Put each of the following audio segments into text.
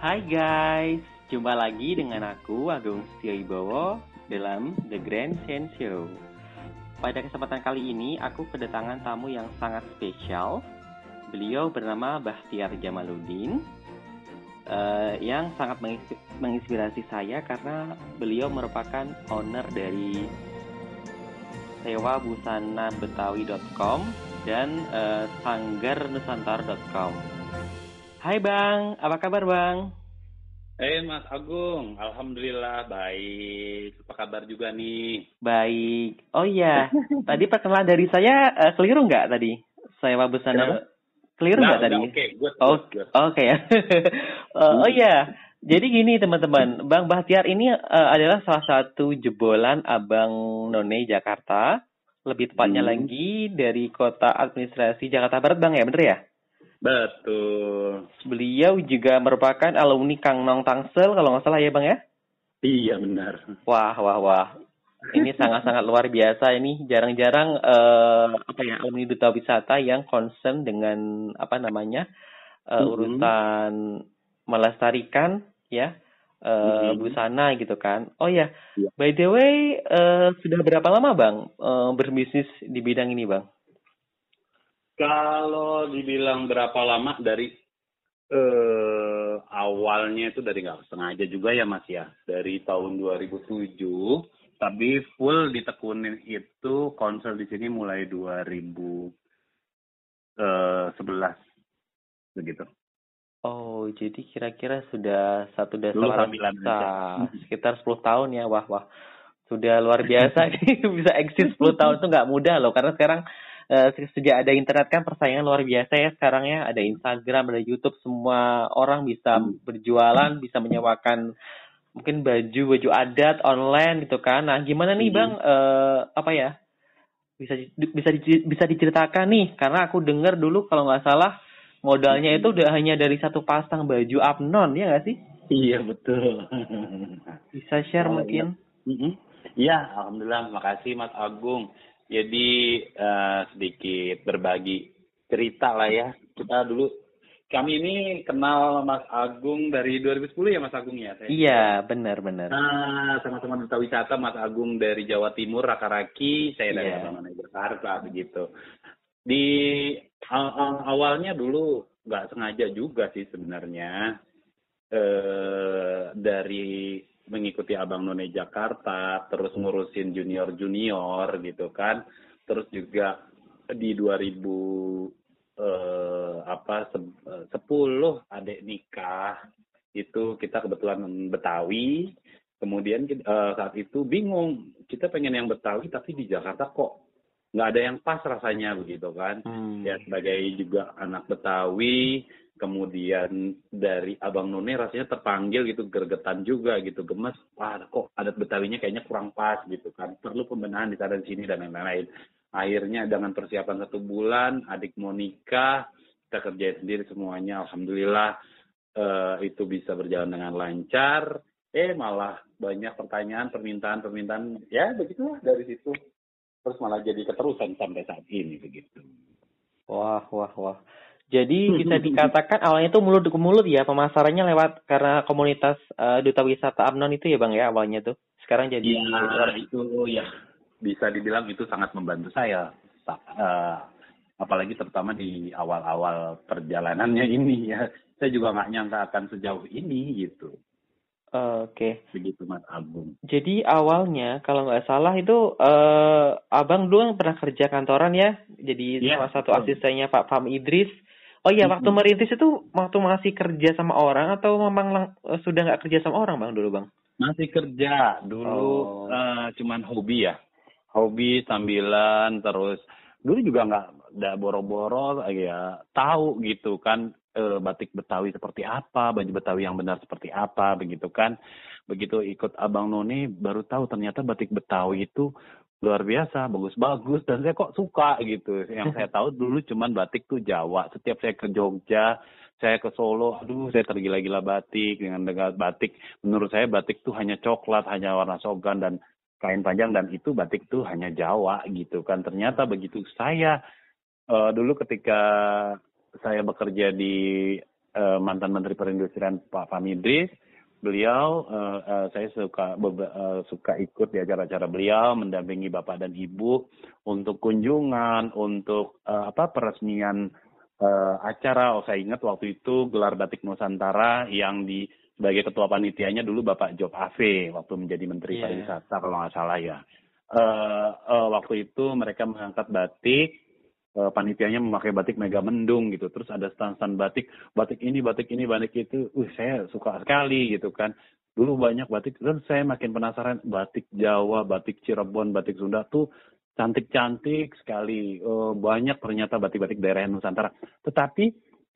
Hai guys, jumpa lagi dengan aku Agung Setiowibowo dalam The Grand Sense Show. Pada kesempatan kali ini aku kedatangan tamu yang sangat spesial. Beliau bernama Bahtiar Jamaluddin uh, yang sangat menginspirasi saya karena beliau merupakan owner dari sewa busana betawi.com dan uh, sanggarnusantara.com. Hai Bang, apa kabar Bang? Eh hey, Mas Agung, Alhamdulillah baik. Apa kabar juga nih? Baik. Oh iya, tadi perkenalan dari saya uh, keliru nggak tadi? Saya Busana keliru nggak tadi? Oke, okay, good, oh, Oke okay, ya. uh, oh iya, jadi gini teman-teman, Bang Bahtiar ini uh, adalah salah satu jebolan Abang None Jakarta. Lebih tepatnya hmm. lagi dari kota administrasi Jakarta Barat, Bang ya, bener ya? Betul. Beliau juga merupakan alumni Kang Nong Tangsel kalau nggak salah ya Bang ya? Iya benar. Wah wah wah. Ini sangat-sangat luar biasa ini jarang-jarang uh, apa ya alumni duta wisata yang concern dengan apa namanya uh, mm-hmm. urusan melestarikan ya uh, mm-hmm. busana gitu kan. Oh ya, yeah. by the way uh, sudah berapa lama Bang uh, berbisnis di bidang ini Bang? Kalau dibilang berapa lama dari eh, awalnya itu dari nggak sengaja juga ya Mas ya, dari tahun 2007. Tapi full ditekunin itu konser di sini mulai 2011 eh, begitu. Oh, jadi kira-kira sudah satu dasar sekitar 10 tahun ya, wah wah. Sudah luar biasa bisa eksis 10 tahun itu nggak mudah loh, karena sekarang uh, sejak ada internet kan persaingan luar biasa ya sekarang ya. Ada Instagram ada YouTube semua orang bisa hmm. berjualan bisa menyewakan mungkin baju baju adat online gitu kan. Nah gimana nih hmm. bang? Uh, apa ya? Bisa bisa bisa diceritakan nih karena aku dengar dulu kalau nggak salah modalnya itu udah hanya dari satu pasang baju abnon ya nggak sih? Iya betul. Bisa share oh, mungkin. Iya. ya alhamdulillah makasih Mas Agung jadi uh, sedikit berbagi cerita lah ya. Kita dulu kami ini kenal Mas Agung dari 2010 ya Mas Agung ya? Saya iya, benar-benar. Nah, sama-sama duta wisata Mas Agung dari Jawa Timur, Rakaraki, saya dari yeah. Abang Jakarta begitu. Di awalnya dulu nggak sengaja juga sih sebenarnya eh, dari mengikuti Abang None Jakarta, terus ngurusin junior-junior gitu kan. Terus juga di 2000 eh, apa se 10 adik nikah itu kita kebetulan Betawi. Kemudian eh, saat itu bingung, kita pengen yang Betawi tapi di Jakarta kok nggak ada yang pas rasanya begitu kan. Hmm. Ya sebagai juga anak Betawi, kemudian dari Abang None rasanya terpanggil gitu gergetan juga gitu gemes. Wah kok adat Betawinya kayaknya kurang pas gitu kan. Perlu pembenahan di sana di sini dan lain-lain. Akhirnya dengan persiapan satu bulan adik mau nikah kita kerjain sendiri semuanya. Alhamdulillah eh, itu bisa berjalan dengan lancar. Eh malah banyak pertanyaan permintaan permintaan ya begitulah dari situ. Terus malah jadi keterusan sampai saat ini begitu. Wah wah wah jadi bisa dikatakan awalnya itu mulut ke mulut ya pemasarannya lewat karena komunitas uh, duta wisata Amnon itu ya bang ya awalnya tuh. Sekarang jadi ya, itu ya bisa dibilang itu sangat membantu saya. Uh, apalagi terutama di awal-awal perjalanannya ini ya. Saya juga nggak nyangka akan sejauh ini gitu. Oke. Okay. Begitu Mas Agung. Jadi awalnya kalau nggak salah itu uh, abang dulu kan pernah kerja kantoran ya. Jadi ya, salah satu asistennya Pak Fam Idris. Oh iya, waktu merintis itu waktu masih kerja sama orang atau memang lang, uh, sudah nggak kerja sama orang bang dulu bang? Masih kerja dulu, oh. uh, cuman hobi ya, hobi sambilan terus dulu juga nggak ada boro-boro ya tahu gitu kan uh, batik Betawi seperti apa, baju Betawi yang benar seperti apa begitu kan. Begitu ikut Abang Noni baru tahu ternyata batik Betawi itu luar biasa, bagus-bagus dan saya kok suka gitu. Yang saya tahu dulu cuman batik tuh Jawa. Setiap saya ke Jogja, saya ke Solo, aduh saya tergila-gila batik dengan dengan batik. Menurut saya batik tuh hanya coklat, hanya warna sogan dan kain panjang dan itu batik tuh hanya Jawa gitu kan. Ternyata begitu saya uh, dulu ketika saya bekerja di uh, mantan Menteri Perindustrian Pak Famidris beliau uh, uh, saya suka uh, suka ikut di acara-acara beliau mendampingi bapak dan ibu untuk kunjungan untuk uh, apa peresmian uh, acara oh saya ingat waktu itu gelar batik Nusantara yang di sebagai ketua panitianya dulu Bapak Job Ave waktu menjadi Menteri yeah. Pariwisata kalau nggak salah ya uh, uh, waktu itu mereka mengangkat batik uh, panitianya memakai batik mega mendung gitu. Terus ada stand-stand batik batik ini batik ini batik itu. Uh saya suka sekali gitu kan. Dulu banyak batik terus saya makin penasaran batik Jawa batik Cirebon batik Sunda tuh cantik-cantik sekali. Uh, banyak ternyata batik-batik daerah Nusantara. Tetapi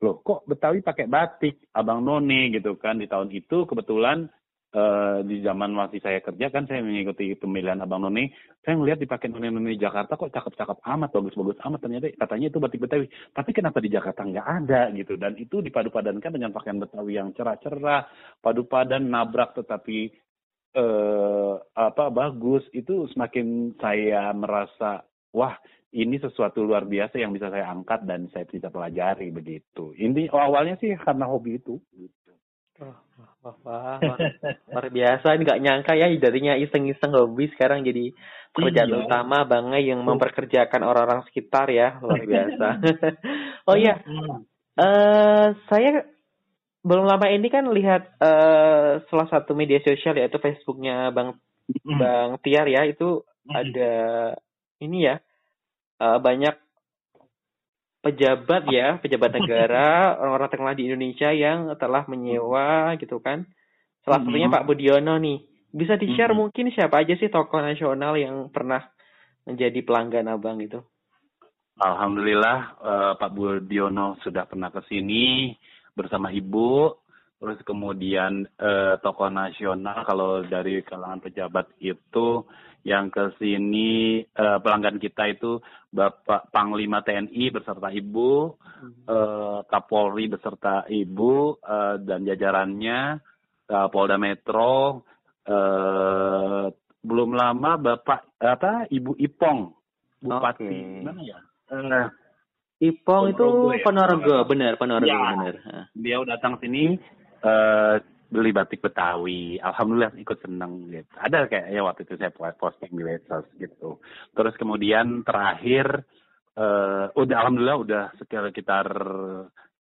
loh kok Betawi pakai batik? Abang none gitu kan di tahun itu kebetulan uh, di zaman masih saya kerja kan saya mengikuti pemilihan Abang Noni, saya ngelihat dipakai noni-noni di Jakarta kok cakep-cakep amat, bagus-bagus amat ternyata katanya itu batik Betawi. Tapi kenapa di Jakarta nggak ada gitu? Dan itu dipadu-padankan dengan pakaian Betawi yang cerah-cerah, padu padan nabrak tetapi uh, apa bagus itu semakin saya merasa wah ini sesuatu luar biasa yang bisa saya angkat dan saya bisa pelajari begitu. Ini awalnya sih karena hobi itu. Wah, wah, wah, luar biasa. Ini nggak nyangka ya, jadinya iseng-iseng hobi sekarang jadi pekerjaan iya. utama banget yang memperkerjakan orang-orang sekitar ya, luar biasa. oh iya, uh, saya belum lama ini kan lihat uh, salah satu media sosial yaitu Facebooknya Bang Bang Tiar ya, itu ada ini ya, uh, banyak pejabat ya, pejabat negara, orang-orang terkenal di Indonesia yang telah menyewa gitu kan. Salah satunya Pak Budiono nih. Bisa di-share mungkin siapa aja sih tokoh nasional yang pernah menjadi pelanggan Abang itu? Alhamdulillah uh, Pak Budiono sudah pernah ke sini bersama Ibu. Terus kemudian uh, tokoh nasional kalau dari kalangan pejabat itu yang ke sini uh, pelanggan kita itu Bapak Panglima TNI beserta Ibu, uh, Kapolri beserta Ibu uh, dan jajarannya, uh, Polda Metro, uh, belum lama Bapak apa Ibu Ipong, Bupati okay. mana ya? Uh, Ipong itu ya. Ponorogo, benar Ponorogo ya, benar. Dia datang sini uh, beli batik Betawi. Alhamdulillah ikut seneng gitu. Ada kayak ya waktu itu saya posting di medsos gitu. Terus kemudian terakhir uh, udah alhamdulillah udah sekitar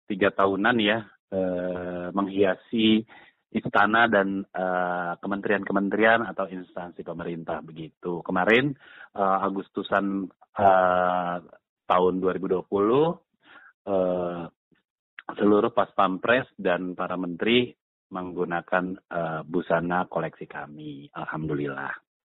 tiga tahunan ya uh, menghiasi istana dan kementerian-kementerian uh, atau instansi pemerintah begitu. Kemarin uh, Agustusan uh, tahun 2020 uh, seluruh pas pampres dan para menteri menggunakan uh, busana koleksi kami. Alhamdulillah.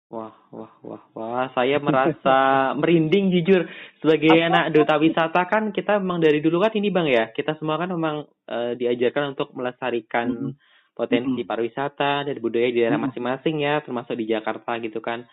Wah, wah, wah, wah. Saya merasa merinding jujur. Sebagai anak duta wisata kan kita memang dari dulu kan ini bang ya. Kita semua kan memang uh, diajarkan untuk melestarikan mm -hmm. potensi pariwisata dan budaya di daerah masing-masing ya, termasuk di Jakarta gitu kan.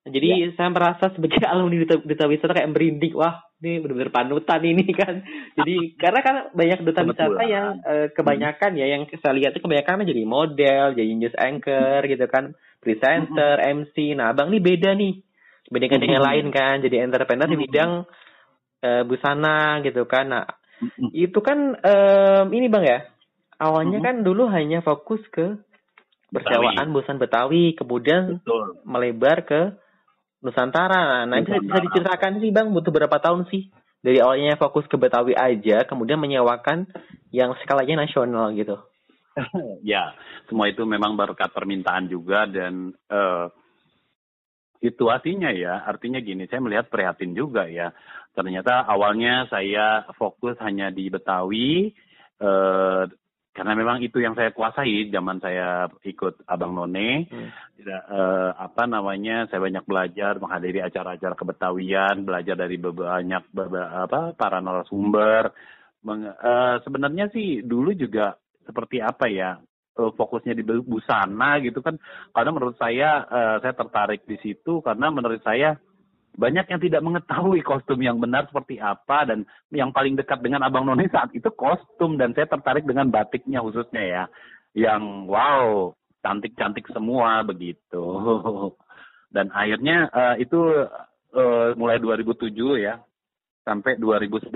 Jadi ya. saya merasa sebagai alumni duta, duta wisata kayak merinding. Wah, ini benar-benar panutan ini kan. Jadi karena kan banyak duta wisata yang uh, kebanyakan ya yang saya lihat itu kebanyakan jadi model, jadi news anchor gitu kan, presenter, MC. Nah, Abang ini beda nih. Dibandingkan dengan lain kan, jadi entrepreneur di bidang uh, busana gitu kan. Nah, itu kan um, ini Bang ya. Awalnya kan dulu hanya fokus ke bersewaan busan Betawi, kemudian Betul. melebar ke Nusantara. Nah, bisa, bisa diceritakan sih Bang, butuh berapa tahun sih? Dari awalnya fokus ke Betawi aja, kemudian menyewakan yang skalanya nasional gitu. ya, semua itu memang berkat permintaan juga dan uh, situasinya ya. Artinya gini, saya melihat prihatin juga ya. Ternyata awalnya saya fokus hanya di Betawi, uh, karena memang itu yang saya kuasai zaman saya ikut Abang None. Hmm. tidak uh, apa namanya saya banyak belajar menghadiri acara-acara kebetawian belajar dari banyak apa para narasumber. Meng, uh, sebenarnya sih dulu juga seperti apa ya uh, fokusnya di busana gitu kan. Karena menurut saya uh, saya tertarik di situ karena menurut saya banyak yang tidak mengetahui kostum yang benar seperti apa dan yang paling dekat dengan Abang Noni saat itu kostum. Dan saya tertarik dengan batiknya khususnya ya. Yang wow cantik-cantik semua begitu. Dan akhirnya uh, itu uh, mulai 2007 ya. Sampai 2011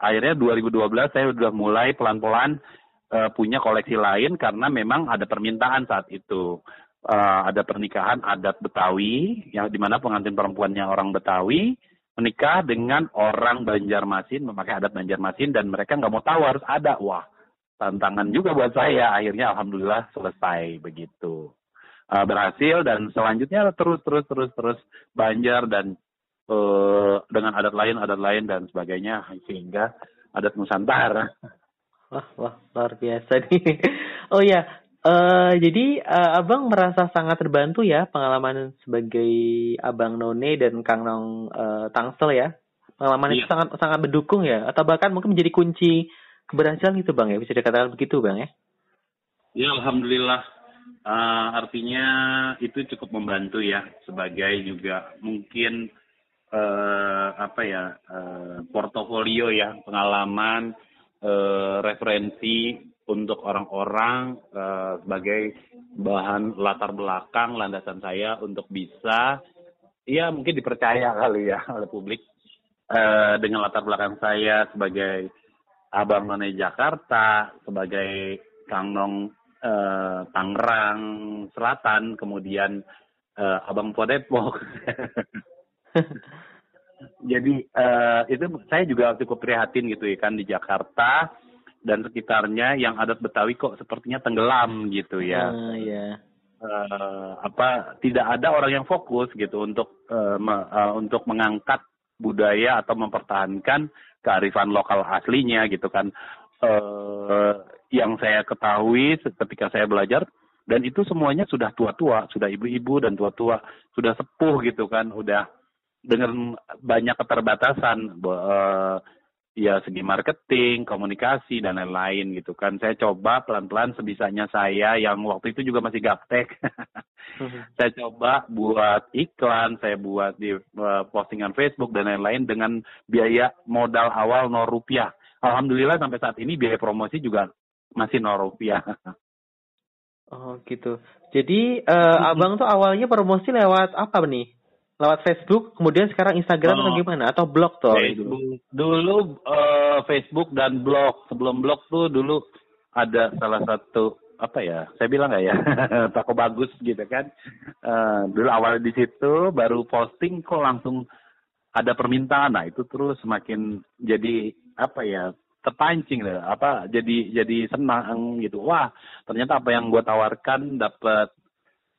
akhirnya 2012 saya sudah mulai pelan-pelan uh, punya koleksi lain karena memang ada permintaan saat itu. Uh, ada pernikahan adat Betawi yang di mana pengantin perempuannya orang Betawi menikah dengan orang Banjarmasin memakai adat Banjarmasin dan mereka nggak mau tahu harus ada. Wah tantangan juga buat saya. Akhirnya alhamdulillah selesai begitu. Uh, berhasil dan selanjutnya terus terus terus terus Banjar dan uh, dengan adat lain adat lain dan sebagainya sehingga adat Nusantara. Wah wah luar biasa nih. Oh ya Uh, jadi uh, abang merasa sangat terbantu ya pengalaman sebagai abang None dan Kang Nong uh, Tangsel ya. Pengalaman iya. itu sangat sangat mendukung ya, atau bahkan mungkin menjadi kunci keberhasilan itu bang ya, bisa dikatakan begitu bang ya? Ya alhamdulillah. Uh, artinya itu cukup membantu ya sebagai juga mungkin uh, apa ya uh, portofolio ya pengalaman uh, referensi untuk orang-orang uh, sebagai bahan latar belakang landasan saya untuk bisa ya mungkin dipercaya kali ya oleh publik uh, dengan latar belakang saya sebagai abang none Jakarta sebagai Kang Nong uh, Tangerang Selatan kemudian uh, abang Po Depok. Jadi uh, itu saya juga cukup prihatin gitu ya kan di Jakarta dan sekitarnya yang adat Betawi kok sepertinya tenggelam gitu ya. Uh, yeah. uh, apa tidak ada orang yang fokus gitu untuk uh, me, uh, untuk mengangkat budaya atau mempertahankan kearifan lokal aslinya gitu kan. Uh, yang saya ketahui ketika saya belajar dan itu semuanya sudah tua-tua, sudah ibu-ibu dan tua-tua, sudah sepuh gitu kan, udah dengan banyak keterbatasan uh, ya segi marketing, komunikasi dan lain-lain gitu kan. Saya coba pelan-pelan sebisanya saya yang waktu itu juga masih gaptek. Hmm. saya coba buat iklan, saya buat di uh, postingan Facebook dan lain-lain dengan biaya modal awal 0 rupiah. Alhamdulillah sampai saat ini biaya promosi juga masih 0 rupiah. oh gitu. Jadi uh, abang tuh awalnya promosi lewat apa nih? Lewat Facebook, kemudian sekarang Instagram oh, atau gimana? Atau blog tuh? Facebook. Dulu uh, Facebook dan blog. Sebelum blog tuh dulu ada salah satu apa ya? Saya bilang nggak ya, toko bagus gitu kan. Uh, dulu awal di situ, baru posting kok langsung ada permintaan. Nah itu terus semakin jadi apa ya? terpancing deh, apa jadi jadi senang gitu wah ternyata apa yang gue tawarkan dapat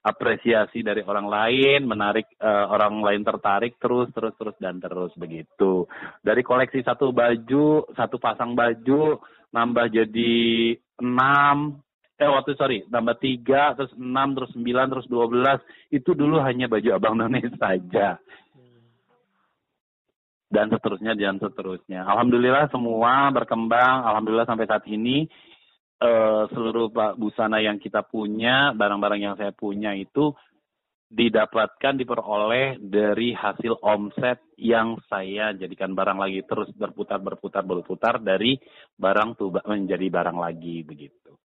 apresiasi dari orang lain, menarik uh, orang lain tertarik terus terus terus dan terus begitu. Dari koleksi satu baju, satu pasang baju nambah jadi enam, eh waktu sorry nambah tiga terus enam terus sembilan terus dua belas itu dulu hanya baju abang none saja dan seterusnya dan seterusnya. Alhamdulillah semua berkembang. Alhamdulillah sampai saat ini uh, seluruh busana yang kita punya, barang-barang yang saya punya itu didapatkan diperoleh dari hasil omset yang saya jadikan barang lagi terus berputar berputar berputar dari barang tuh menjadi barang lagi begitu.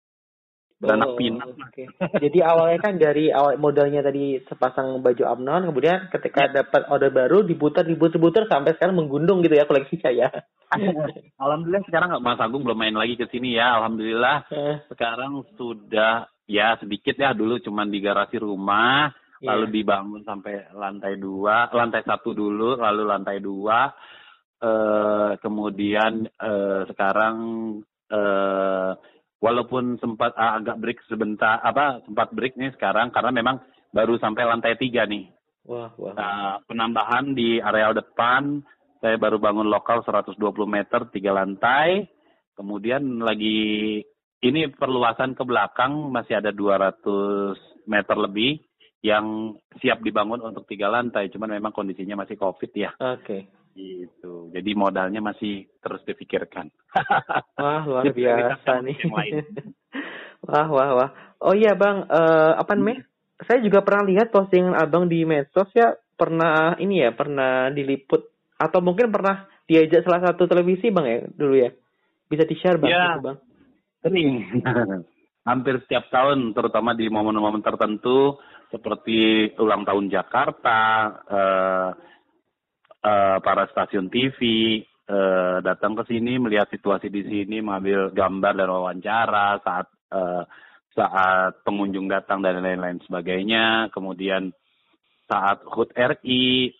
Beranak oh, pinak. Okay. Jadi awalnya kan dari awal modalnya tadi sepasang baju Amnon, kemudian ketika ya. dapat order baru diputar diputar diputar sampai sekarang menggundung gitu ya koleksi saya. Alhamdulillah sekarang Mas Agung belum main lagi ke sini ya. Alhamdulillah eh. sekarang sudah ya sedikit ya dulu cuma di garasi rumah, yeah. lalu dibangun sampai lantai dua, lantai satu dulu, lalu lantai dua. Uh, kemudian uh, sekarang uh, walaupun sempat uh, agak break sebentar apa sempat break nih sekarang karena memang baru sampai lantai tiga nih. Wah, wah. Nah, penambahan di areal depan saya baru bangun lokal 120 meter tiga lantai. Kemudian lagi ini perluasan ke belakang masih ada 200 meter lebih yang siap dibangun untuk tiga lantai. Cuman memang kondisinya masih COVID ya. Oke. Okay. Gitu. Jadi modalnya masih terus dipikirkan. wah luar biasa nih. wah wah wah. Oh iya bang, uh, apa namanya? Hmm. Saya juga pernah lihat postingan abang di medsos ya. Pernah ini ya, pernah diliput atau mungkin pernah diajak salah satu televisi bang ya dulu ya. Bisa di share bang? Ya, gitu, bang. Sering. Hampir setiap tahun, terutama di momen-momen tertentu seperti ulang tahun Jakarta. Uh, uh, para stasiun TV uh, datang ke sini melihat situasi di sini mengambil gambar dan wawancara saat uh, saat pengunjung datang dan lain-lain sebagainya kemudian saat HUT RI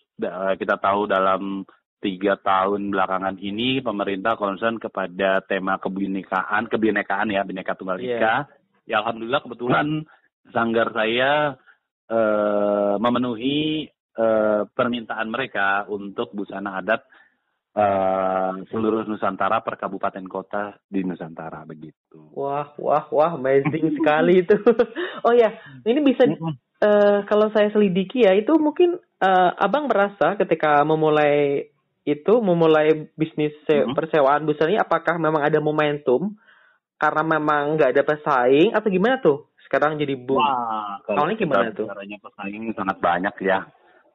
kita tahu dalam tiga tahun belakangan ini pemerintah concern kepada tema kebinekaan kebinekaan ya bineka tunggal ika yeah. ya alhamdulillah kebetulan sanggar saya uh, memenuhi uh, permintaan mereka untuk busana adat uh, seluruh Nusantara per kabupaten kota di Nusantara begitu. Wah, wah, wah, amazing sekali itu. oh ya, ini bisa uh, kalau saya selidiki ya, itu mungkin uh, abang merasa ketika memulai itu memulai bisnis -hmm. persewaan busana ini, apakah memang ada momentum karena memang nggak ada pesaing atau gimana tuh? Sekarang jadi boom. Wah, kalau ini gimana tuh? Caranya pesaing sangat banyak ya.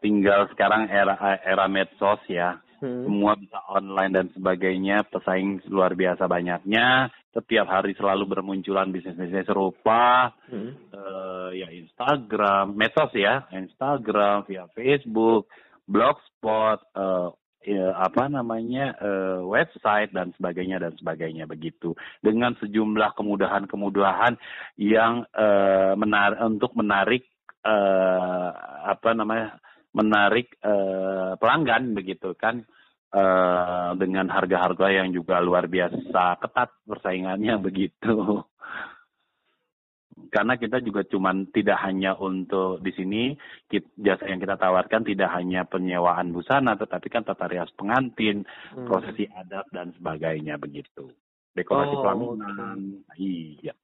Tinggal sekarang era era medsos ya hmm. semua bisa online dan sebagainya, pesaing luar biasa banyaknya. Setiap hari selalu bermunculan bisnis-bisnis serupa, hmm. uh, ya Instagram, medsos ya, Instagram, via Facebook, blogspot, uh, ya, apa namanya uh, website dan sebagainya dan sebagainya begitu dengan sejumlah kemudahan-kemudahan yang uh, menar untuk menarik uh, apa namanya menarik uh, pelanggan begitu kan uh, dengan harga-harga yang juga luar biasa ketat persaingannya begitu. Karena kita juga cuman tidak hanya untuk di sini jasa yang kita tawarkan tidak hanya penyewaan busana, tetapi kan tata rias pengantin, hmm. prosesi adat dan sebagainya begitu. Dekorasi oh, pelaminan, okay. iya.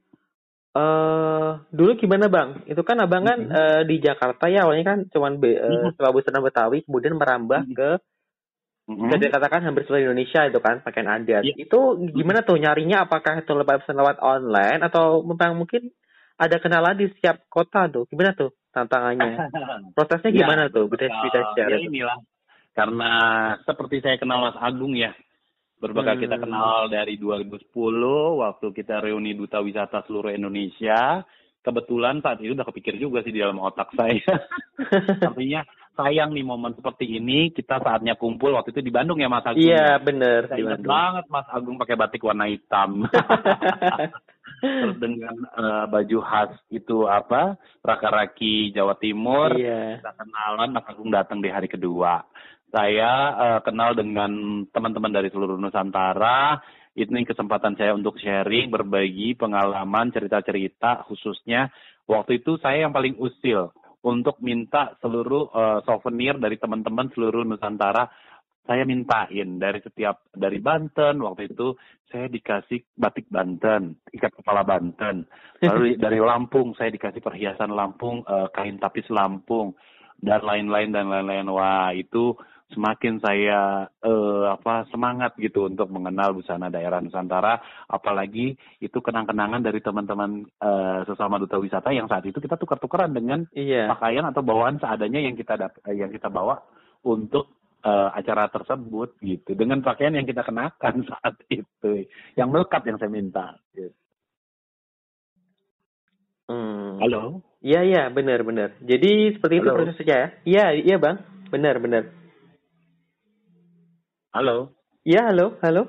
Uh, dulu gimana bang? Itu kan abang kan mm -hmm. uh, di Jakarta ya awalnya kan cuman be, uh, mm -hmm. busana Betawi, kemudian merambah mm -hmm. ke mm-hmm. bisa dikatakan hampir seluruh Indonesia itu kan pakaian adat. Yeah. Itu gimana tuh nyarinya? Apakah itu lewat lewat online atau memang mungkin ada kenalan di setiap kota tuh? Gimana tuh tantangannya? Prosesnya ya, gimana ya, tuh? Bisa bisa share. Ya inilah karena seperti saya kenal Mas Agung ya Berbagai hmm. kita kenal dari 2010 waktu kita reuni duta wisata seluruh Indonesia. Kebetulan saat itu udah kepikir juga sih di dalam otak saya. Artinya sayang nih momen seperti ini kita saatnya kumpul waktu itu di Bandung ya Mas Agung. Iya benar. Saya ingat banget Mas Agung pakai batik warna hitam. Terus dengan uh, baju khas itu apa Raka-Raki Jawa Timur. Iya. Kita kenalan Mas Agung datang di hari kedua saya uh, kenal dengan teman-teman dari seluruh Nusantara. Ini kesempatan saya untuk sharing, berbagi pengalaman, cerita-cerita khususnya. Waktu itu saya yang paling usil untuk minta seluruh uh, souvenir dari teman-teman seluruh Nusantara. Saya mintain dari setiap dari Banten. Waktu itu saya dikasih batik Banten ikat kepala Banten. Lalu dari Lampung saya dikasih perhiasan Lampung uh, kain tapis Lampung dan lain-lain dan lain-lain. Wah itu semakin saya uh, apa semangat gitu untuk mengenal busana daerah Nusantara apalagi itu kenang-kenangan dari teman-teman uh, sesama duta wisata yang saat itu kita tukar-tukaran dengan iya. pakaian atau bawaan seadanya yang kita yang kita bawa untuk uh, acara tersebut gitu dengan pakaian yang kita kenakan saat itu yang melekat yang saya minta gitu. Hmm. Halo. Iya iya benar benar. Jadi seperti Halo. itu prosesnya ya. Iya iya bang. Benar benar. Halo. Iya, halo, halo.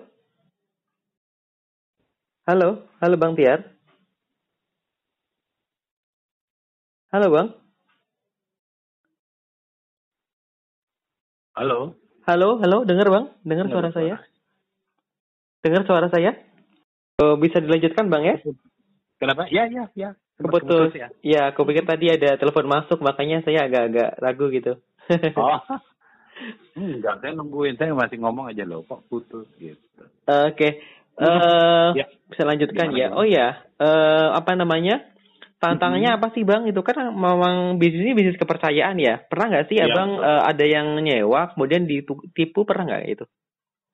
Halo, halo Bang Tiar. Halo Bang. Halo. Halo, halo, dengar Bang? Dengar suara saya? Dengar suara saya? Oh, bisa dilanjutkan Bang ya? Kenapa? Ya, ya, ya. Kebetul. Ya, ya aku pikir tadi ada telepon masuk, makanya saya agak-agak ragu gitu. oh, Enggak, saya nungguin. Saya masih ngomong aja loh, kok putus gitu. Oke. Okay. Uh, eh, ya. Bisa lanjutkan Gimana ya. Oh ya, uh, apa namanya? Tantangannya hmm. apa sih bang? Itu kan memang bisnis ini bisnis kepercayaan ya. Pernah nggak sih ya, abang uh, ada yang nyewa kemudian ditipu pernah nggak itu?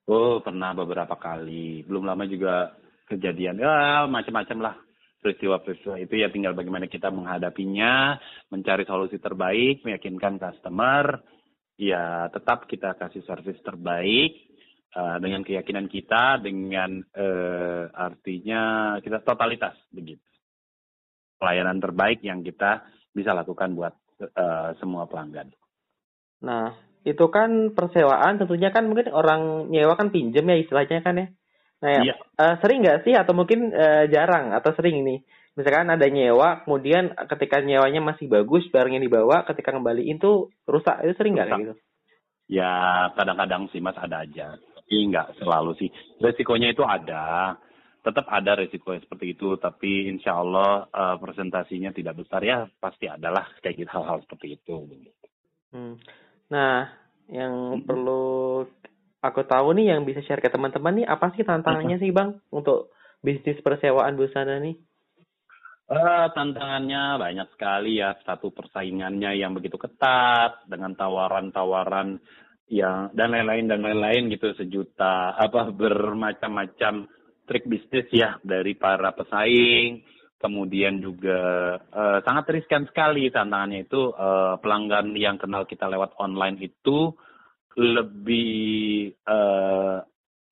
Oh pernah beberapa kali. Belum lama juga kejadian ya macam-macam lah peristiwa-peristiwa itu ya tinggal bagaimana kita menghadapinya, mencari solusi terbaik, meyakinkan customer, ya tetap kita kasih service terbaik uh, dengan keyakinan kita, dengan uh, artinya kita totalitas begitu. Pelayanan terbaik yang kita bisa lakukan buat uh, semua pelanggan. Nah, itu kan persewaan tentunya kan mungkin orang nyewa kan pinjem ya istilahnya kan ya. Nah, ya, uh, sering nggak sih atau mungkin uh, jarang atau sering ini? Misalkan ada nyewa, kemudian ketika nyewanya masih bagus, barangnya dibawa, ketika kembaliin tuh rusak, itu sering nggak gitu? Ya kadang-kadang sih mas ada aja, tapi nggak selalu sih. Resikonya itu ada, tetap ada resiko seperti itu, tapi insya Allah uh, presentasinya tidak besar ya pasti adalah kayak gitu hal-hal seperti itu. Hmm. Nah, yang hmm. perlu aku tahu nih yang bisa share ke teman-teman nih apa sih tantangannya sih bang untuk bisnis persewaan busana nih? Uh, tantangannya banyak sekali ya. Satu persaingannya yang begitu ketat dengan tawaran-tawaran yang dan lain-lain dan lain-lain gitu sejuta apa bermacam-macam trik bisnis ya dari para pesaing. Kemudian juga uh, sangat riskan sekali tantangannya itu uh, pelanggan yang kenal kita lewat online itu lebih uh,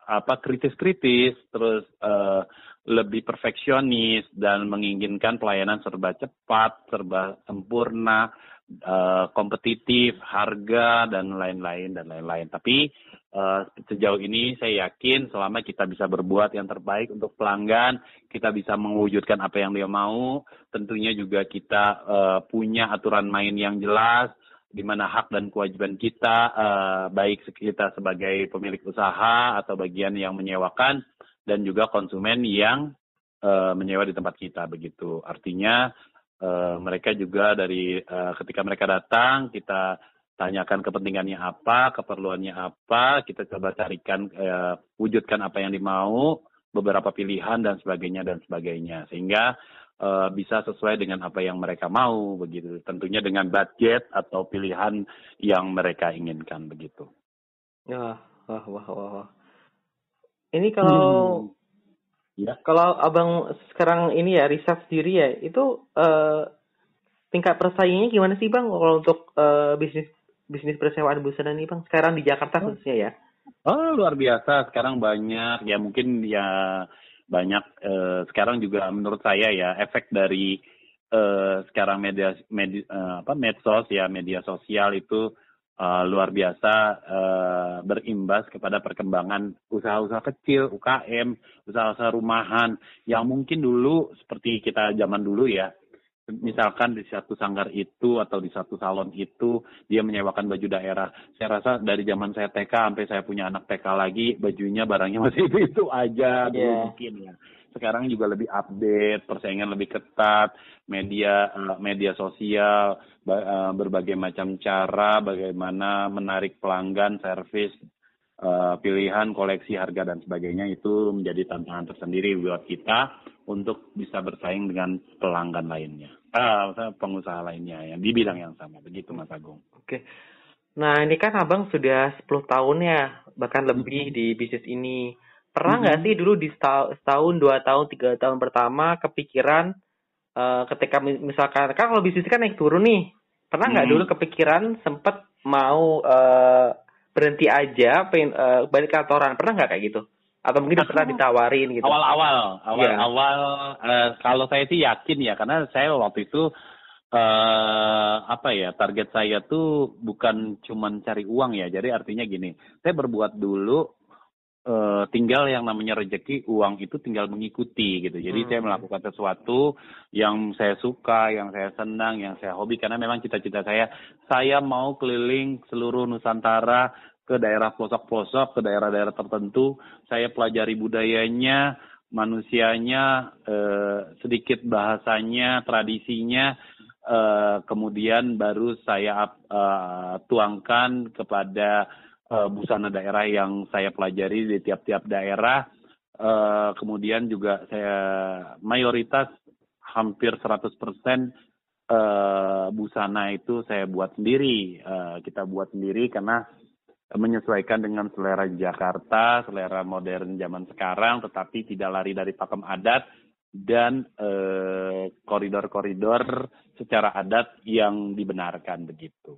apa kritis-kritis terus uh, lebih perfeksionis dan menginginkan pelayanan serba cepat, serba sempurna, uh, kompetitif, harga dan lain-lain dan lain-lain. Tapi uh, sejauh ini saya yakin selama kita bisa berbuat yang terbaik untuk pelanggan, kita bisa mewujudkan apa yang dia mau, tentunya juga kita uh, punya aturan main yang jelas di mana hak dan kewajiban kita uh, baik kita sebagai pemilik usaha atau bagian yang menyewakan dan juga konsumen yang uh, menyewa di tempat kita begitu. Artinya uh, mereka juga dari uh, ketika mereka datang kita tanyakan kepentingannya apa, keperluannya apa, kita coba carikan uh, wujudkan apa yang dimau, beberapa pilihan dan sebagainya dan sebagainya sehingga uh, bisa sesuai dengan apa yang mereka mau begitu. Tentunya dengan budget atau pilihan yang mereka inginkan begitu. Ya, wah wah wah. wah. Ini kalau hmm. ya. kalau abang sekarang ini ya riset sendiri ya itu uh, tingkat persaingannya gimana sih bang kalau untuk uh, bisnis bisnis persewaan busana ini bang sekarang di Jakarta oh. khususnya ya? Oh luar biasa sekarang banyak ya mungkin ya banyak uh, sekarang juga menurut saya ya efek dari uh, sekarang media, media uh, apa medsos ya media sosial itu uh, luar biasa uh, berimbas kepada perkembangan usaha-usaha kecil UKM usaha-usaha rumahan yang mungkin dulu seperti kita zaman dulu ya misalkan di satu sanggar itu atau di satu salon itu dia menyewakan baju daerah. Saya rasa dari zaman saya TK sampai saya punya anak TK lagi bajunya barangnya masih itu itu aja yeah. mungkin ya. Sekarang juga lebih update, persaingan lebih ketat, media eh, media sosial, eh, berbagai macam cara bagaimana menarik pelanggan, servis, eh, pilihan, koleksi, harga dan sebagainya itu menjadi tantangan tersendiri buat kita untuk bisa bersaing dengan pelanggan lainnya, ah, pengusaha lainnya yang di bidang yang sama. Begitu Mas Agung. Oke. Nah ini kan abang sudah 10 tahun ya, bahkan lebih mm-hmm. di bisnis ini. Pernah nggak mm-hmm. sih dulu di setahun, dua tahun, tiga tahun pertama kepikiran uh, ketika misalkan kan kalau bisnis kan naik turun nih, pernah nggak hmm. dulu kepikiran sempet mau uh, berhenti aja, pengen uh, balik kantoran, pernah nggak kayak gitu? Atau mungkin pernah ditawarin gitu awal-awal awal-awal yeah. uh, kalau saya sih yakin ya karena saya waktu itu uh, apa ya target saya tuh bukan cuman cari uang ya jadi artinya gini saya berbuat dulu uh, tinggal yang namanya rezeki uang itu tinggal mengikuti gitu jadi hmm. saya melakukan sesuatu yang saya suka yang saya senang yang saya hobi karena memang cita-cita saya saya mau keliling seluruh Nusantara ke daerah pelosok-pelosok, ke daerah-daerah tertentu. Saya pelajari budayanya, manusianya, eh, sedikit bahasanya, tradisinya, eh, kemudian baru saya eh, tuangkan kepada eh, busana daerah yang saya pelajari di tiap-tiap daerah. Eh, kemudian juga saya mayoritas hampir 100% eh, busana itu saya buat sendiri. Eh, kita buat sendiri karena menyesuaikan dengan selera Jakarta, selera modern zaman sekarang, tetapi tidak lari dari pakem adat dan eh, koridor-koridor secara adat yang dibenarkan begitu.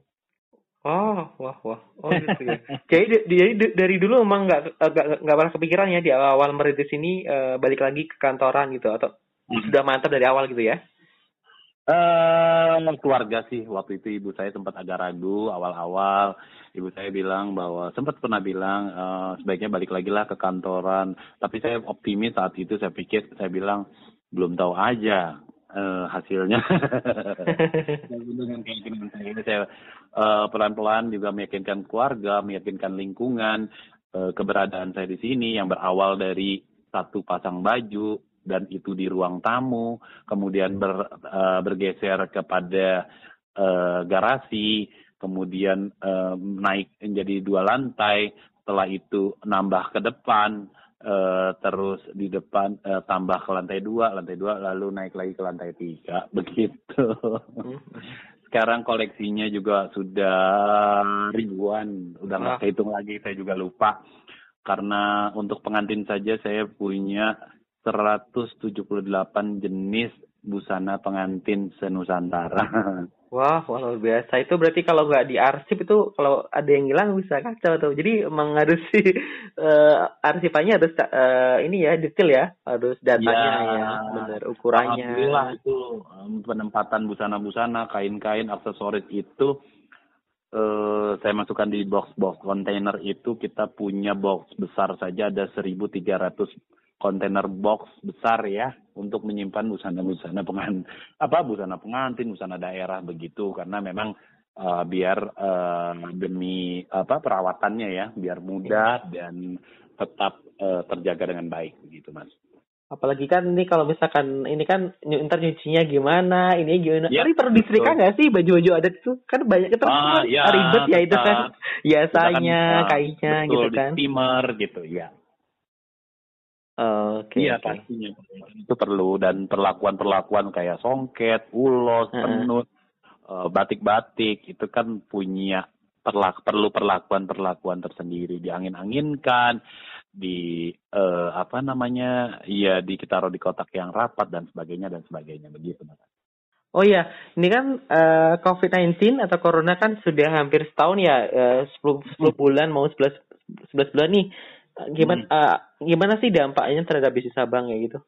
Oh, wah, wah, oh gitu ya. jadi, jadi dari dulu emang nggak nggak nggak pernah kepikiran ya di awal merintis ini uh, balik lagi ke kantoran gitu atau hmm. sudah mantap dari awal gitu ya? Uh, keluarga sih. Waktu itu ibu saya sempat agak ragu awal-awal. Ibu saya bilang bahwa sempat pernah bilang uh, sebaiknya balik lagi lah ke kantoran. Tapi saya optimis saat itu saya pikir saya bilang belum tahu aja uh, hasilnya. Dengan keyakinan saya ini saya uh, pelan-pelan juga meyakinkan keluarga meyakinkan lingkungan uh, keberadaan saya di sini yang berawal dari satu pasang baju dan itu di ruang tamu, kemudian ber, uh, bergeser kepada uh, garasi, kemudian uh, naik menjadi dua lantai, setelah itu nambah ke depan, uh, terus di depan uh, tambah ke lantai dua, lantai dua lalu naik lagi ke lantai tiga, begitu. Sekarang koleksinya juga sudah ribuan, udah nggak kehitung lagi, saya juga lupa. Karena untuk pengantin saja saya punya 178 jenis busana pengantin senusantara. Wah, wah luar biasa. Itu berarti kalau nggak diarsip itu kalau ada yang hilang bisa kacau tuh. Jadi emang harus si uh, arsipannya harus uh, ini ya detail ya, harus datanya ya, ya benar ukurannya. Alhamdulillah itu penempatan busana-busana, kain-kain, aksesoris itu uh, saya masukkan di box-box kontainer itu kita punya box besar saja ada 1.300 kontainer box besar ya untuk menyimpan busana-busana pengantin apa busana pengantin busana daerah begitu. Karena memang uh, biar uh, demi apa perawatannya ya biar mudah dan tetap uh, terjaga dengan baik begitu mas. Apalagi kan ini kalau misalkan ini kan ntar nyucinya gimana ini gimana. Ya, tapi perlu disetrika nggak sih? Baju-baju adat itu kan banyak itu ah, ya, ribet ya itu kan. biasanya kan, kainnya betul, gitu kan. steamer gitu ya Oke. Okay, iya okay. pastinya itu perlu dan perlakuan-perlakuan kayak songket, ulos, penut, uh, batik-batik itu kan punya perlak perlu perlakuan-perlakuan tersendiri diangin-anginkan di uh, apa namanya ya di taruh di kotak yang rapat dan sebagainya dan sebagainya begitu Oh iya, ini kan uh, COVID-19 atau corona kan sudah hampir setahun ya, uh, 10, 10 hmm. bulan mau 11 11 bulan nih gimana hmm. uh, gimana sih dampaknya terhadap bisnis abang ya gitu?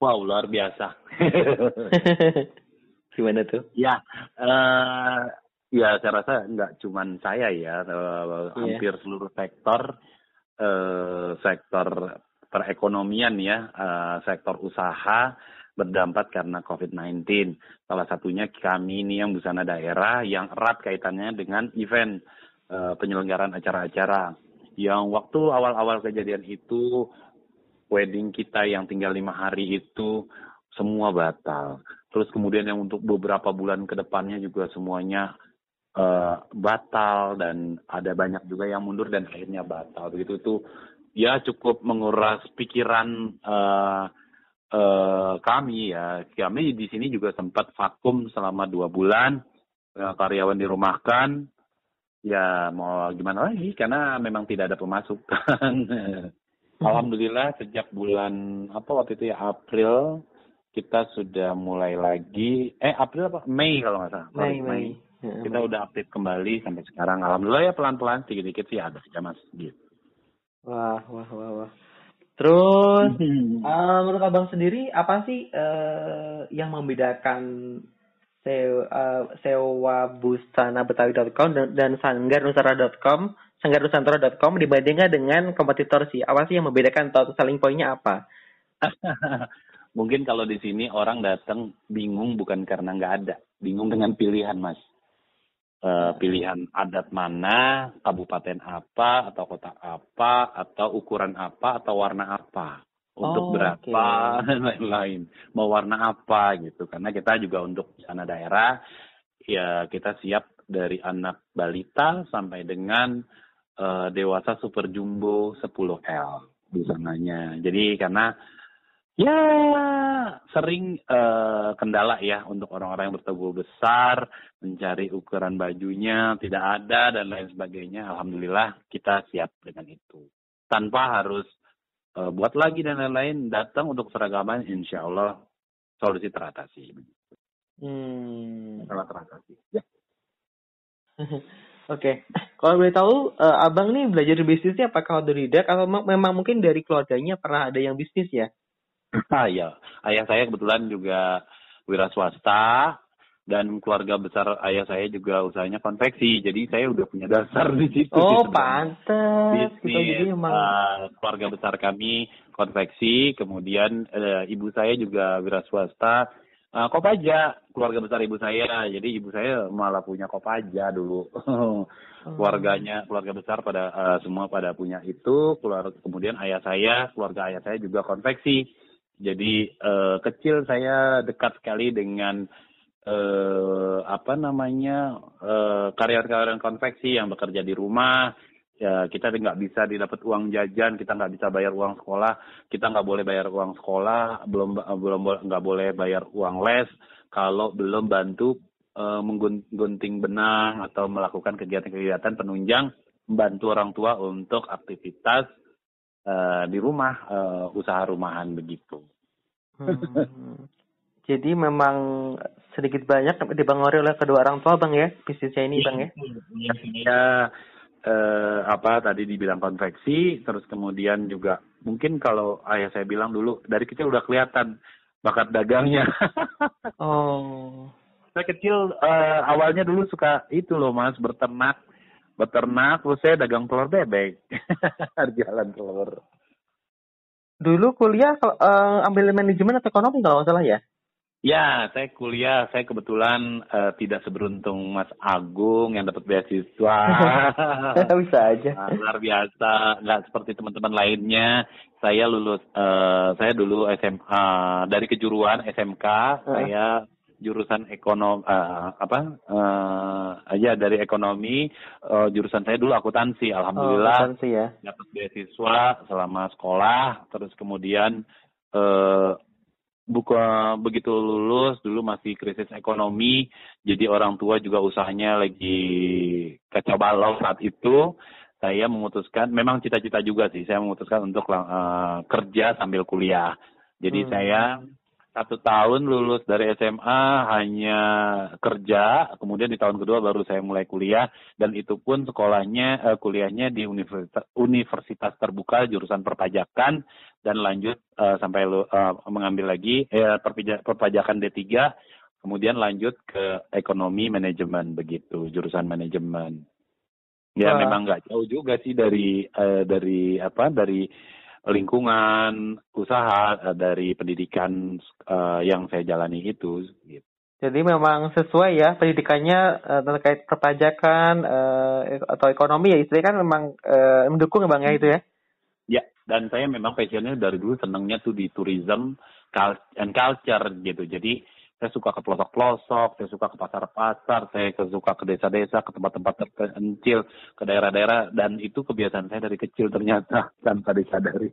Wow luar biasa. gimana tuh? Ya, uh, ya saya rasa nggak cuma saya ya, uh, yeah. hampir seluruh sektor, uh, sektor perekonomian ya, uh, sektor usaha berdampak karena COVID-19. Salah satunya kami ini yang busana daerah yang erat kaitannya dengan event uh, penyelenggaraan acara-acara yang waktu awal-awal kejadian itu wedding kita yang tinggal lima hari itu semua batal. Terus kemudian yang untuk beberapa bulan ke depannya juga semuanya uh, batal dan ada banyak juga yang mundur dan akhirnya batal. Begitu itu ya cukup menguras pikiran uh, uh, kami ya. Kami di sini juga sempat vakum selama dua bulan, uh, karyawan dirumahkan, ya mau gimana lagi karena memang tidak ada pemasukan. Alhamdulillah sejak bulan apa waktu itu ya April kita sudah mulai lagi eh April apa Mei kalau nggak salah Mei, Mei. Mei. Ya, kita Mei. udah aktif kembali sampai sekarang Alhamdulillah ya pelan-pelan sedikit-sedikit sih ada ya mas gitu. Wah wah wah wah. Terus uh, menurut abang sendiri apa sih uh, yang membedakan uh, sewa busana betawi.com dan, dan sanggarnusantara.com sanggarnusantara.com dibandingkan dengan kompetitor sih apa sih yang membedakan atau saling poinnya apa? Mungkin kalau di sini orang datang bingung bukan karena nggak ada bingung dengan pilihan mas. Uh, pilihan adat mana kabupaten apa atau kota apa atau ukuran apa atau warna apa untuk oh, berapa okay. lain-lain. Mau warna apa gitu. Karena kita juga untuk sana daerah ya kita siap dari anak balita sampai dengan uh, dewasa super jumbo 10L busananya jadi karena ya sering uh, kendala ya untuk orang-orang yang bertubuh besar mencari ukuran bajunya tidak ada dan lain sebagainya. Alhamdulillah kita siap dengan itu. Tanpa harus uh, buat lagi dan lain-lain datang untuk seragaman insya Allah solusi teratasi hmm. masalah teratasi ya Oke, okay. kalau boleh tahu, uh, abang nih belajar bisnisnya apakah otodidak atau memang mungkin dari keluarganya pernah ada yang bisnis ya? Ah ya, ayah saya kebetulan juga wira swasta, dan keluarga besar ayah saya juga usahanya konveksi. Jadi saya udah punya dasar di situ oh pantes. Gitu jadi emang uh, keluarga besar kami konveksi. Kemudian uh, ibu saya juga wira swasta. Uh, kopaja keluarga besar ibu saya. Jadi ibu saya malah punya kopaja dulu. Keluarganya keluarga besar pada uh, semua pada punya itu. Keluarga kemudian ayah saya keluarga ayah saya juga konveksi. Jadi uh, kecil saya dekat sekali dengan eh, apa namanya eh, karyawan-karyawan konveksi yang bekerja di rumah ya kita nggak bisa didapat uang jajan kita nggak bisa bayar uang sekolah kita nggak boleh bayar uang sekolah belum belum nggak boleh bayar uang les kalau belum bantu eh, menggunting benang atau melakukan kegiatan-kegiatan penunjang membantu orang tua untuk aktivitas eh, di rumah eh, usaha rumahan begitu. Hmm. Jadi memang sedikit banyak dipengaruhi oleh kedua orang tua bang ya bisnisnya ini bang ya? Iya, ya, eh, apa tadi dibilang konveksi, terus kemudian juga mungkin kalau ayah saya bilang dulu dari kecil udah kelihatan bakat dagangnya. oh. Saya kecil eh, awalnya dulu suka itu loh mas berternak, beternak terus saya dagang telur bebek, jalan telur. Dulu kuliah uh, ambil manajemen atau ekonomi kalau nggak salah ya? Ya, saya kuliah. Saya kebetulan uh, tidak seberuntung Mas Agung yang dapat beasiswa. Bisa aja. Nah, luar biasa. Nggak seperti teman-teman lainnya. Saya lulus, uh, saya dulu SMA dari kejuruan SMK. Uh. Saya jurusan ekonomi uh, apa uh, ya dari ekonomi uh, jurusan saya dulu akuntansi alhamdulillah oh, ya. dapat beasiswa selama sekolah terus kemudian uh, buka begitu lulus dulu masih krisis ekonomi jadi orang tua juga usahanya lagi kacau balau saat itu saya memutuskan memang cita-cita juga sih saya memutuskan untuk uh, kerja sambil kuliah jadi hmm. saya satu tahun lulus dari SMA hanya kerja, kemudian di tahun kedua baru saya mulai kuliah dan itu pun sekolahnya uh, kuliahnya di universitas, universitas terbuka jurusan perpajakan dan lanjut uh, sampai uh, mengambil lagi uh, perpajakan D3 kemudian lanjut ke ekonomi manajemen begitu jurusan manajemen. Ya Wah. memang nggak jauh juga sih dari uh, dari apa dari lingkungan usaha uh, dari pendidikan uh, yang saya jalani itu gitu. Jadi memang sesuai ya pendidikannya uh, terkait perpajakan uh, atau ekonomi ya istilahnya kan memang uh, mendukung ya bang ya itu ya. Dan saya memang passionnya dari dulu senangnya tuh di tourism and culture gitu. Jadi saya suka ke pelosok-pelosok, saya suka ke pasar-pasar, saya suka ke desa-desa, ke tempat-tempat terpencil, ke daerah-daerah, dan itu kebiasaan saya dari kecil ternyata tanpa disadari.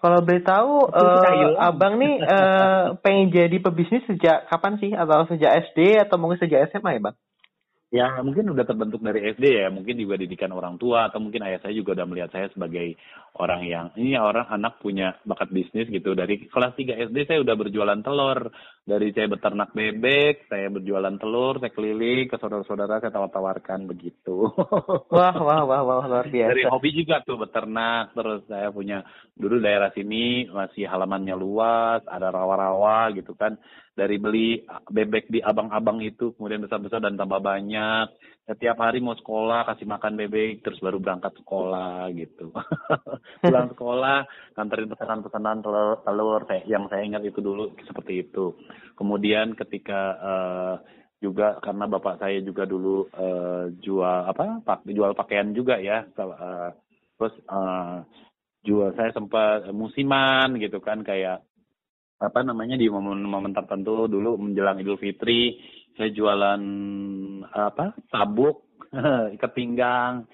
Kalau boleh tahu, uh, abang nih uh, pengen jadi pebisnis sejak kapan sih? Atau sejak SD atau mungkin sejak SMA ya bang? Ya mungkin udah terbentuk dari SD ya, mungkin juga didikan orang tua atau mungkin ayah saya juga udah melihat saya sebagai orang yang ini orang anak punya bakat bisnis gitu. Dari kelas 3 SD saya udah berjualan telur, dari saya beternak bebek, saya berjualan telur, saya keliling ke saudara-saudara saya tawar-tawarkan begitu. Wah wah wah wah luar biasa. Dari hobi juga tuh beternak, terus saya punya dulu daerah sini masih halamannya luas, ada rawa-rawa gitu kan dari beli bebek di abang-abang itu kemudian besar-besar dan tambah banyak setiap hari mau sekolah kasih makan bebek terus baru berangkat sekolah gitu. Pulang sekolah nganterin pesanan-pesanan telur, telur yang saya ingat itu dulu seperti itu. Kemudian ketika uh, juga karena bapak saya juga dulu uh, jual apa pak jual pakaian juga ya uh, terus uh, jual saya sempat musiman gitu kan kayak apa namanya di momen-momen tertentu dulu menjelang Idul Fitri saya jualan apa sabuk ikat pinggang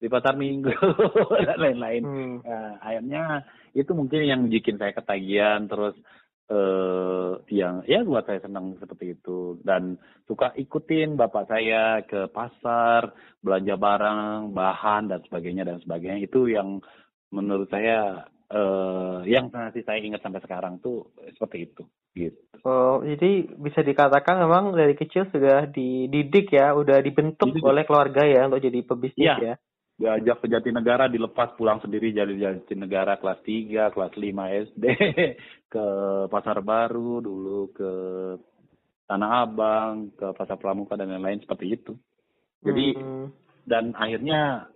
di pasar minggu dan lain-lain. Hmm. Nah, akhirnya itu mungkin yang bikin saya ketagihan terus eh yang ya buat saya senang seperti itu dan suka ikutin bapak saya ke pasar belanja barang bahan dan sebagainya dan sebagainya itu yang menurut saya uh, yang masih saya ingat sampai sekarang tuh seperti itu gitu. Oh, jadi bisa dikatakan memang dari kecil sudah dididik ya, udah dibentuk dididik. oleh keluarga ya untuk jadi pebisnis ya. ya. Diajak ke Jatinegara dilepas pulang sendiri jadi Jatinegara kelas 3, kelas 5 SD, ke Pasar Baru dulu ke Tanah Abang, ke Pasar Pramuka dan lain-lain seperti itu. Jadi hmm. dan akhirnya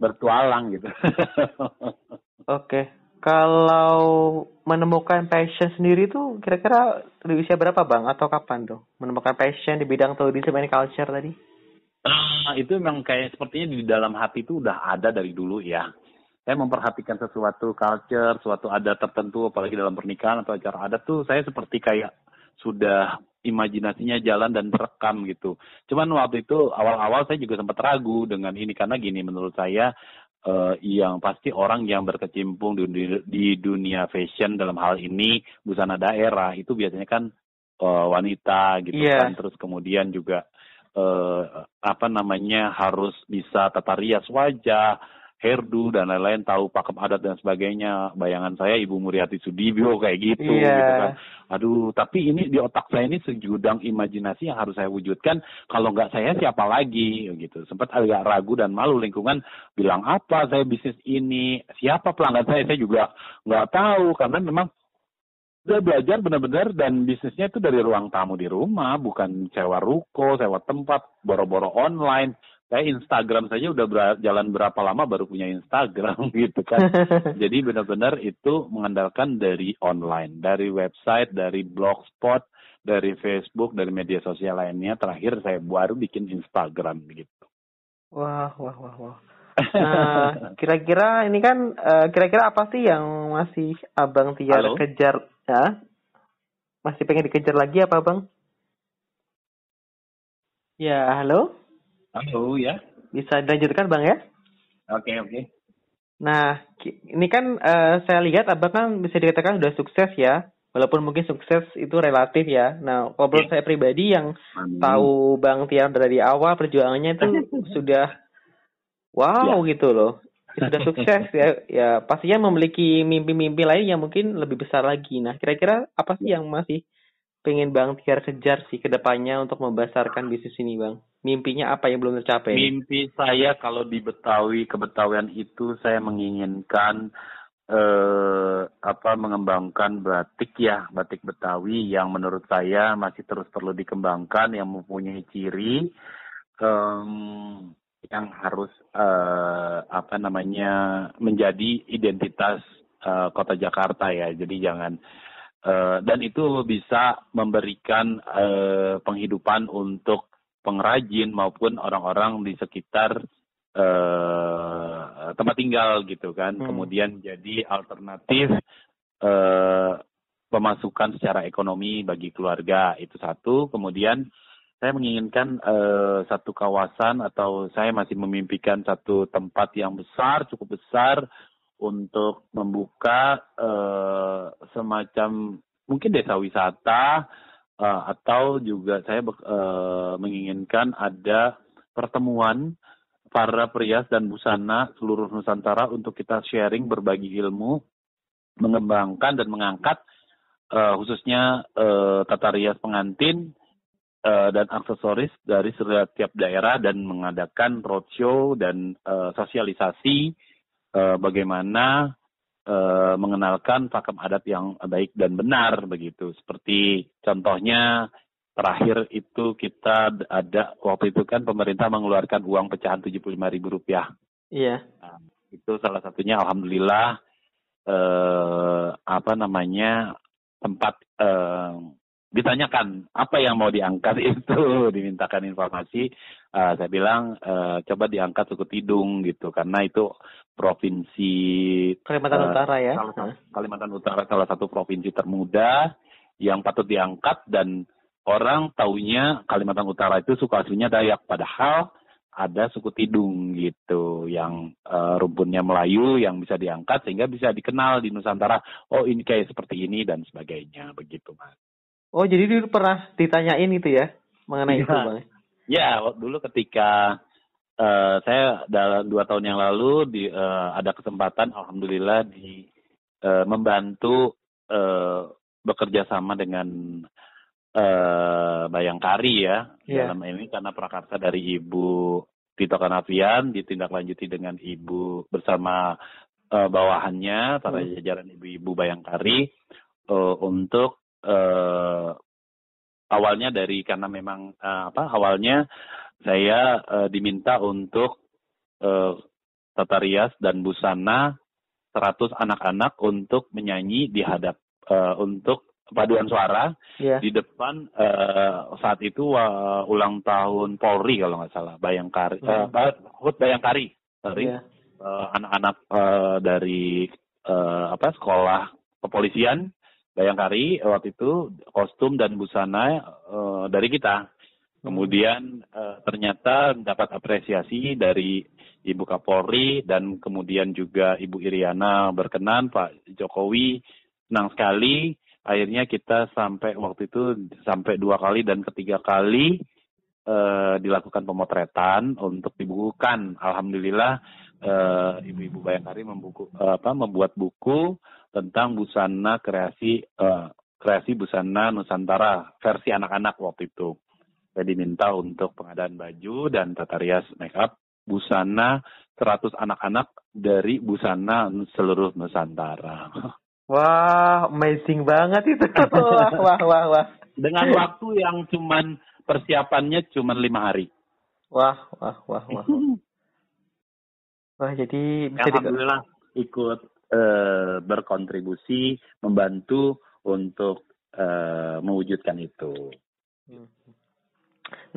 bertualang gitu. Oke. Okay. Kalau menemukan passion sendiri tuh kira-kira di usia berapa bang atau kapan tuh menemukan passion di bidang tourism and culture tadi? Nah, itu memang kayak sepertinya di dalam hati itu udah ada dari dulu ya. Saya memperhatikan sesuatu culture, suatu adat tertentu, apalagi dalam pernikahan atau acara adat tuh saya seperti kayak sudah imajinasinya jalan dan terekam gitu. Cuman waktu itu awal-awal saya juga sempat ragu dengan ini karena gini menurut saya uh, yang pasti orang yang berkecimpung di, di, di dunia fashion dalam hal ini busana daerah itu biasanya kan uh, wanita gitu yeah. kan terus kemudian juga uh, apa namanya harus bisa tata rias wajah hairdo dan lain-lain tahu pakem adat dan sebagainya. Bayangan saya ibu Muriati Sudibyo kayak gitu yeah. gitu kan. Aduh tapi ini di otak saya ini sejudang imajinasi yang harus saya wujudkan. Kalau nggak saya siapa lagi? Gitu. Sempat agak ragu dan malu lingkungan bilang apa saya bisnis ini? Siapa pelanggan saya? Saya juga nggak tahu karena memang saya belajar benar-benar dan bisnisnya itu dari ruang tamu di rumah, bukan sewa ruko, sewa tempat, boro-boro online saya Instagram saja udah ber jalan berapa lama baru punya Instagram gitu kan. Jadi benar-benar itu mengandalkan dari online, dari website, dari blogspot, dari Facebook, dari media sosial lainnya. Terakhir saya baru bikin Instagram gitu. Wah, wah, wah, wah. Nah, kira-kira ini kan eh, kira-kira apa sih yang masih Abang Tiar Halo? kejar ya? Masih pengen dikejar lagi apa, Bang? Ya, halo? Halo ya. Bisa dilanjutkan Bang ya? Oke okay, oke. Okay. Nah, ini kan uh, saya lihat Abang kan bisa dikatakan sudah sukses ya. Walaupun mungkin sukses itu relatif ya. Nah, kalau yeah. saya pribadi yang Amin. tahu Bang Tiar dari awal perjuangannya itu sudah wow yeah. gitu loh. Sudah sukses ya. Ya, pastinya memiliki mimpi-mimpi lain yang mungkin lebih besar lagi. Nah, kira-kira apa sih yang masih pengen Bang Tiar kejar sih ke depannya untuk membesarkan bisnis ini, Bang? mimpinya apa yang belum tercapai? Mimpi saya kalau di Betawi kebetawian itu saya menginginkan eh, apa mengembangkan batik ya batik Betawi yang menurut saya masih terus perlu dikembangkan yang mempunyai ciri um, yang harus uh, apa namanya menjadi identitas uh, kota Jakarta ya jadi jangan uh, dan itu bisa memberikan uh, penghidupan untuk pengrajin maupun orang-orang di sekitar uh, tempat tinggal gitu kan. Hmm. Kemudian jadi alternatif uh, pemasukan secara ekonomi bagi keluarga itu satu. Kemudian saya menginginkan uh, satu kawasan atau saya masih memimpikan satu tempat yang besar, cukup besar untuk membuka uh, semacam mungkin desa wisata uh, atau juga saya uh, menginginkan ada pertemuan para perias dan busana seluruh Nusantara untuk kita sharing berbagi ilmu, mengembangkan dan mengangkat uh, khususnya uh, tata rias pengantin dan aksesoris dari setiap daerah dan mengadakan roadshow dan uh, sosialisasi uh, bagaimana uh, mengenalkan pakem adat yang baik dan benar begitu. Seperti contohnya terakhir itu kita ada waktu itu kan pemerintah mengeluarkan uang pecahan tujuh puluh lima ribu rupiah. Iya. Nah, itu salah satunya alhamdulillah eh, apa namanya tempat eh, ditanyakan apa yang mau diangkat itu dimintakan informasi uh, saya bilang uh, coba diangkat suku Tidung gitu karena itu provinsi Kalimantan uh, Utara ya Kalimantan Utara salah satu provinsi termuda yang patut diangkat dan orang taunya Kalimantan Utara itu suku aslinya Dayak padahal ada suku Tidung gitu yang uh, rumpunnya Melayu yang bisa diangkat sehingga bisa dikenal di Nusantara oh ini kayak seperti ini dan sebagainya begitu mas Oh, jadi dulu pernah ditanyain itu ya mengenai ya. itu, Bang? Ya, dulu ketika uh, saya dalam dua tahun yang lalu di uh, ada kesempatan, alhamdulillah di uh, membantu uh, bekerja sama dengan uh, Bayangkari ya yeah. dalam ini karena prakarsa dari Ibu Tito Kanavian ditindaklanjuti dengan Ibu bersama uh, bawahannya para hmm. jajaran ibu-ibu Bayangkari uh, untuk uh, awalnya dari karena memang uh, apa awalnya saya uh, diminta untuk uh, tata rias dan busana 100 anak-anak untuk menyanyi di hadap uh, untuk paduan suara yeah. di depan uh, saat itu uh, ulang tahun Polri kalau nggak salah Bayangkari yeah. uh, HUT Bayangkari sorry yeah. uh, anak-anak uh, dari uh, apa sekolah kepolisian Bayangkari waktu itu kostum dan busana uh, dari kita. Kemudian uh, ternyata dapat apresiasi dari Ibu Kapolri dan kemudian juga Ibu Iriana berkenan, Pak Jokowi senang sekali. Akhirnya kita sampai waktu itu sampai dua kali dan ketiga kali uh, dilakukan pemotretan untuk dibukukan. Alhamdulillah uh, Ibu-ibu Bayangkari membuku, uh, apa, membuat buku tentang busana kreasi uh, kreasi busana Nusantara versi anak-anak waktu itu. Saya diminta untuk pengadaan baju dan tata rias make up busana 100 anak-anak dari busana seluruh Nusantara. Wah, amazing banget itu. wah, wah, wah, wah. Dengan waktu yang cuman persiapannya cuma lima hari. Wah, wah, wah, wah. Wah, jadi bisa Alhamdulillah ikut uh, berkontribusi membantu untuk uh, mewujudkan itu. Hmm.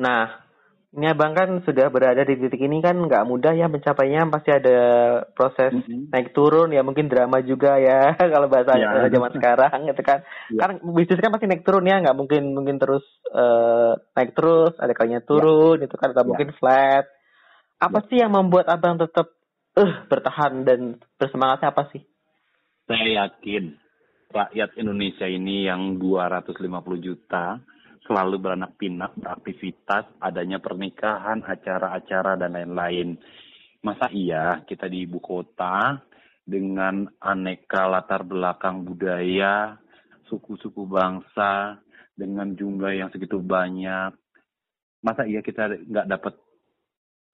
Nah, ini abang kan sudah berada di titik ini kan nggak mudah ya mencapainya pasti ada proses mm -hmm. naik turun ya mungkin drama juga ya kalau bahasa yeah. zaman sekarang gitu kan yeah. kan bisnis kan pasti naik turun ya nggak mungkin mungkin terus uh, naik terus ada kalinya ya. turun yeah. itu kan atau yeah. mungkin flat apa yeah. sih yang membuat abang tetap uh, bertahan dan bersemangatnya apa sih saya yakin rakyat Indonesia ini yang 250 juta selalu beranak pinak, beraktivitas, adanya pernikahan, acara-acara, dan lain-lain. Masa iya kita di ibu kota dengan aneka latar belakang budaya, suku-suku bangsa, dengan jumlah yang segitu banyak, masa iya kita nggak dapat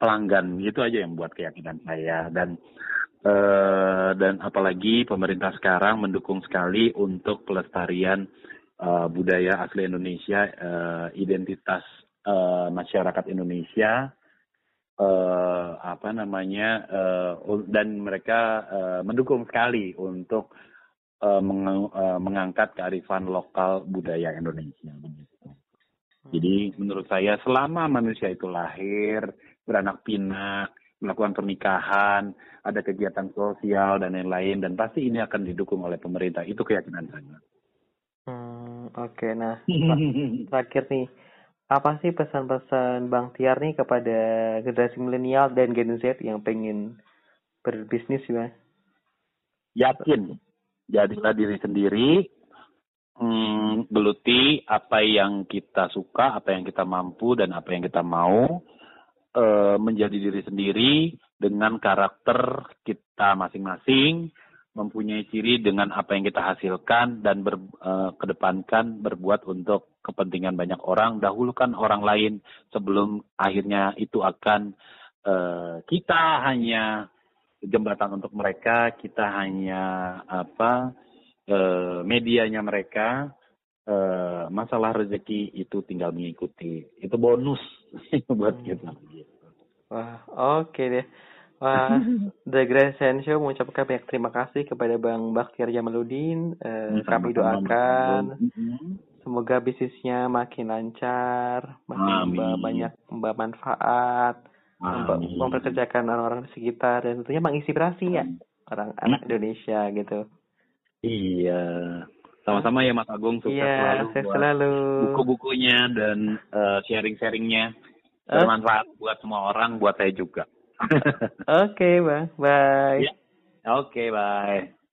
pelanggan? Itu aja yang buat keyakinan saya. Dan Uh, dan apalagi pemerintah sekarang mendukung sekali untuk pelestarian uh, budaya asli Indonesia, uh, identitas uh, masyarakat Indonesia, uh, apa namanya, uh, dan mereka uh, mendukung sekali untuk uh, meng uh, mengangkat kearifan lokal budaya Indonesia. Jadi menurut saya selama manusia itu lahir, beranak pinak, melakukan pernikahan, ada kegiatan sosial dan lain-lain, dan pasti ini akan didukung oleh pemerintah. Itu keyakinan saya. Hmm, oke. Okay. Nah, terakhir nih, apa sih pesan-pesan Bang Tiar nih kepada generasi milenial dan Gen Z yang pengen berbisnis ya? Yakin, jadilah diri sendiri, hmm, geluti apa yang kita suka, apa yang kita mampu, dan apa yang kita mau, e, menjadi diri sendiri dengan karakter kita masing-masing, mempunyai ciri dengan apa yang kita hasilkan dan ber, uh, kedepankan berbuat untuk kepentingan banyak orang, dahulukan orang lain sebelum akhirnya itu akan uh, kita hanya jembatan untuk mereka, kita hanya apa uh, medianya mereka. Uh, masalah rezeki itu tinggal mengikuti, itu bonus buat hmm. kita. Wah, oke okay deh. Wah, The Grand Sand Show mengucapkan banyak terima kasih kepada Bang Baktiar Jamaludin. Uh, kami doakan semoga bisnisnya makin lancar, makin Amin. banyak membawa manfaat, Amin. memperkerjakan orang-orang di sekitar dan tentunya menginspirasi ya orang anak Indonesia gitu. Iya. Sama-sama ya Mas Agung, sukses iya, selalu. selalu. Buku-bukunya dan uh, sharing-sharingnya bermanfaat uh. buat semua orang, buat saya juga. Oke, okay, Bang. Bye. Yeah. Oke, okay, bye.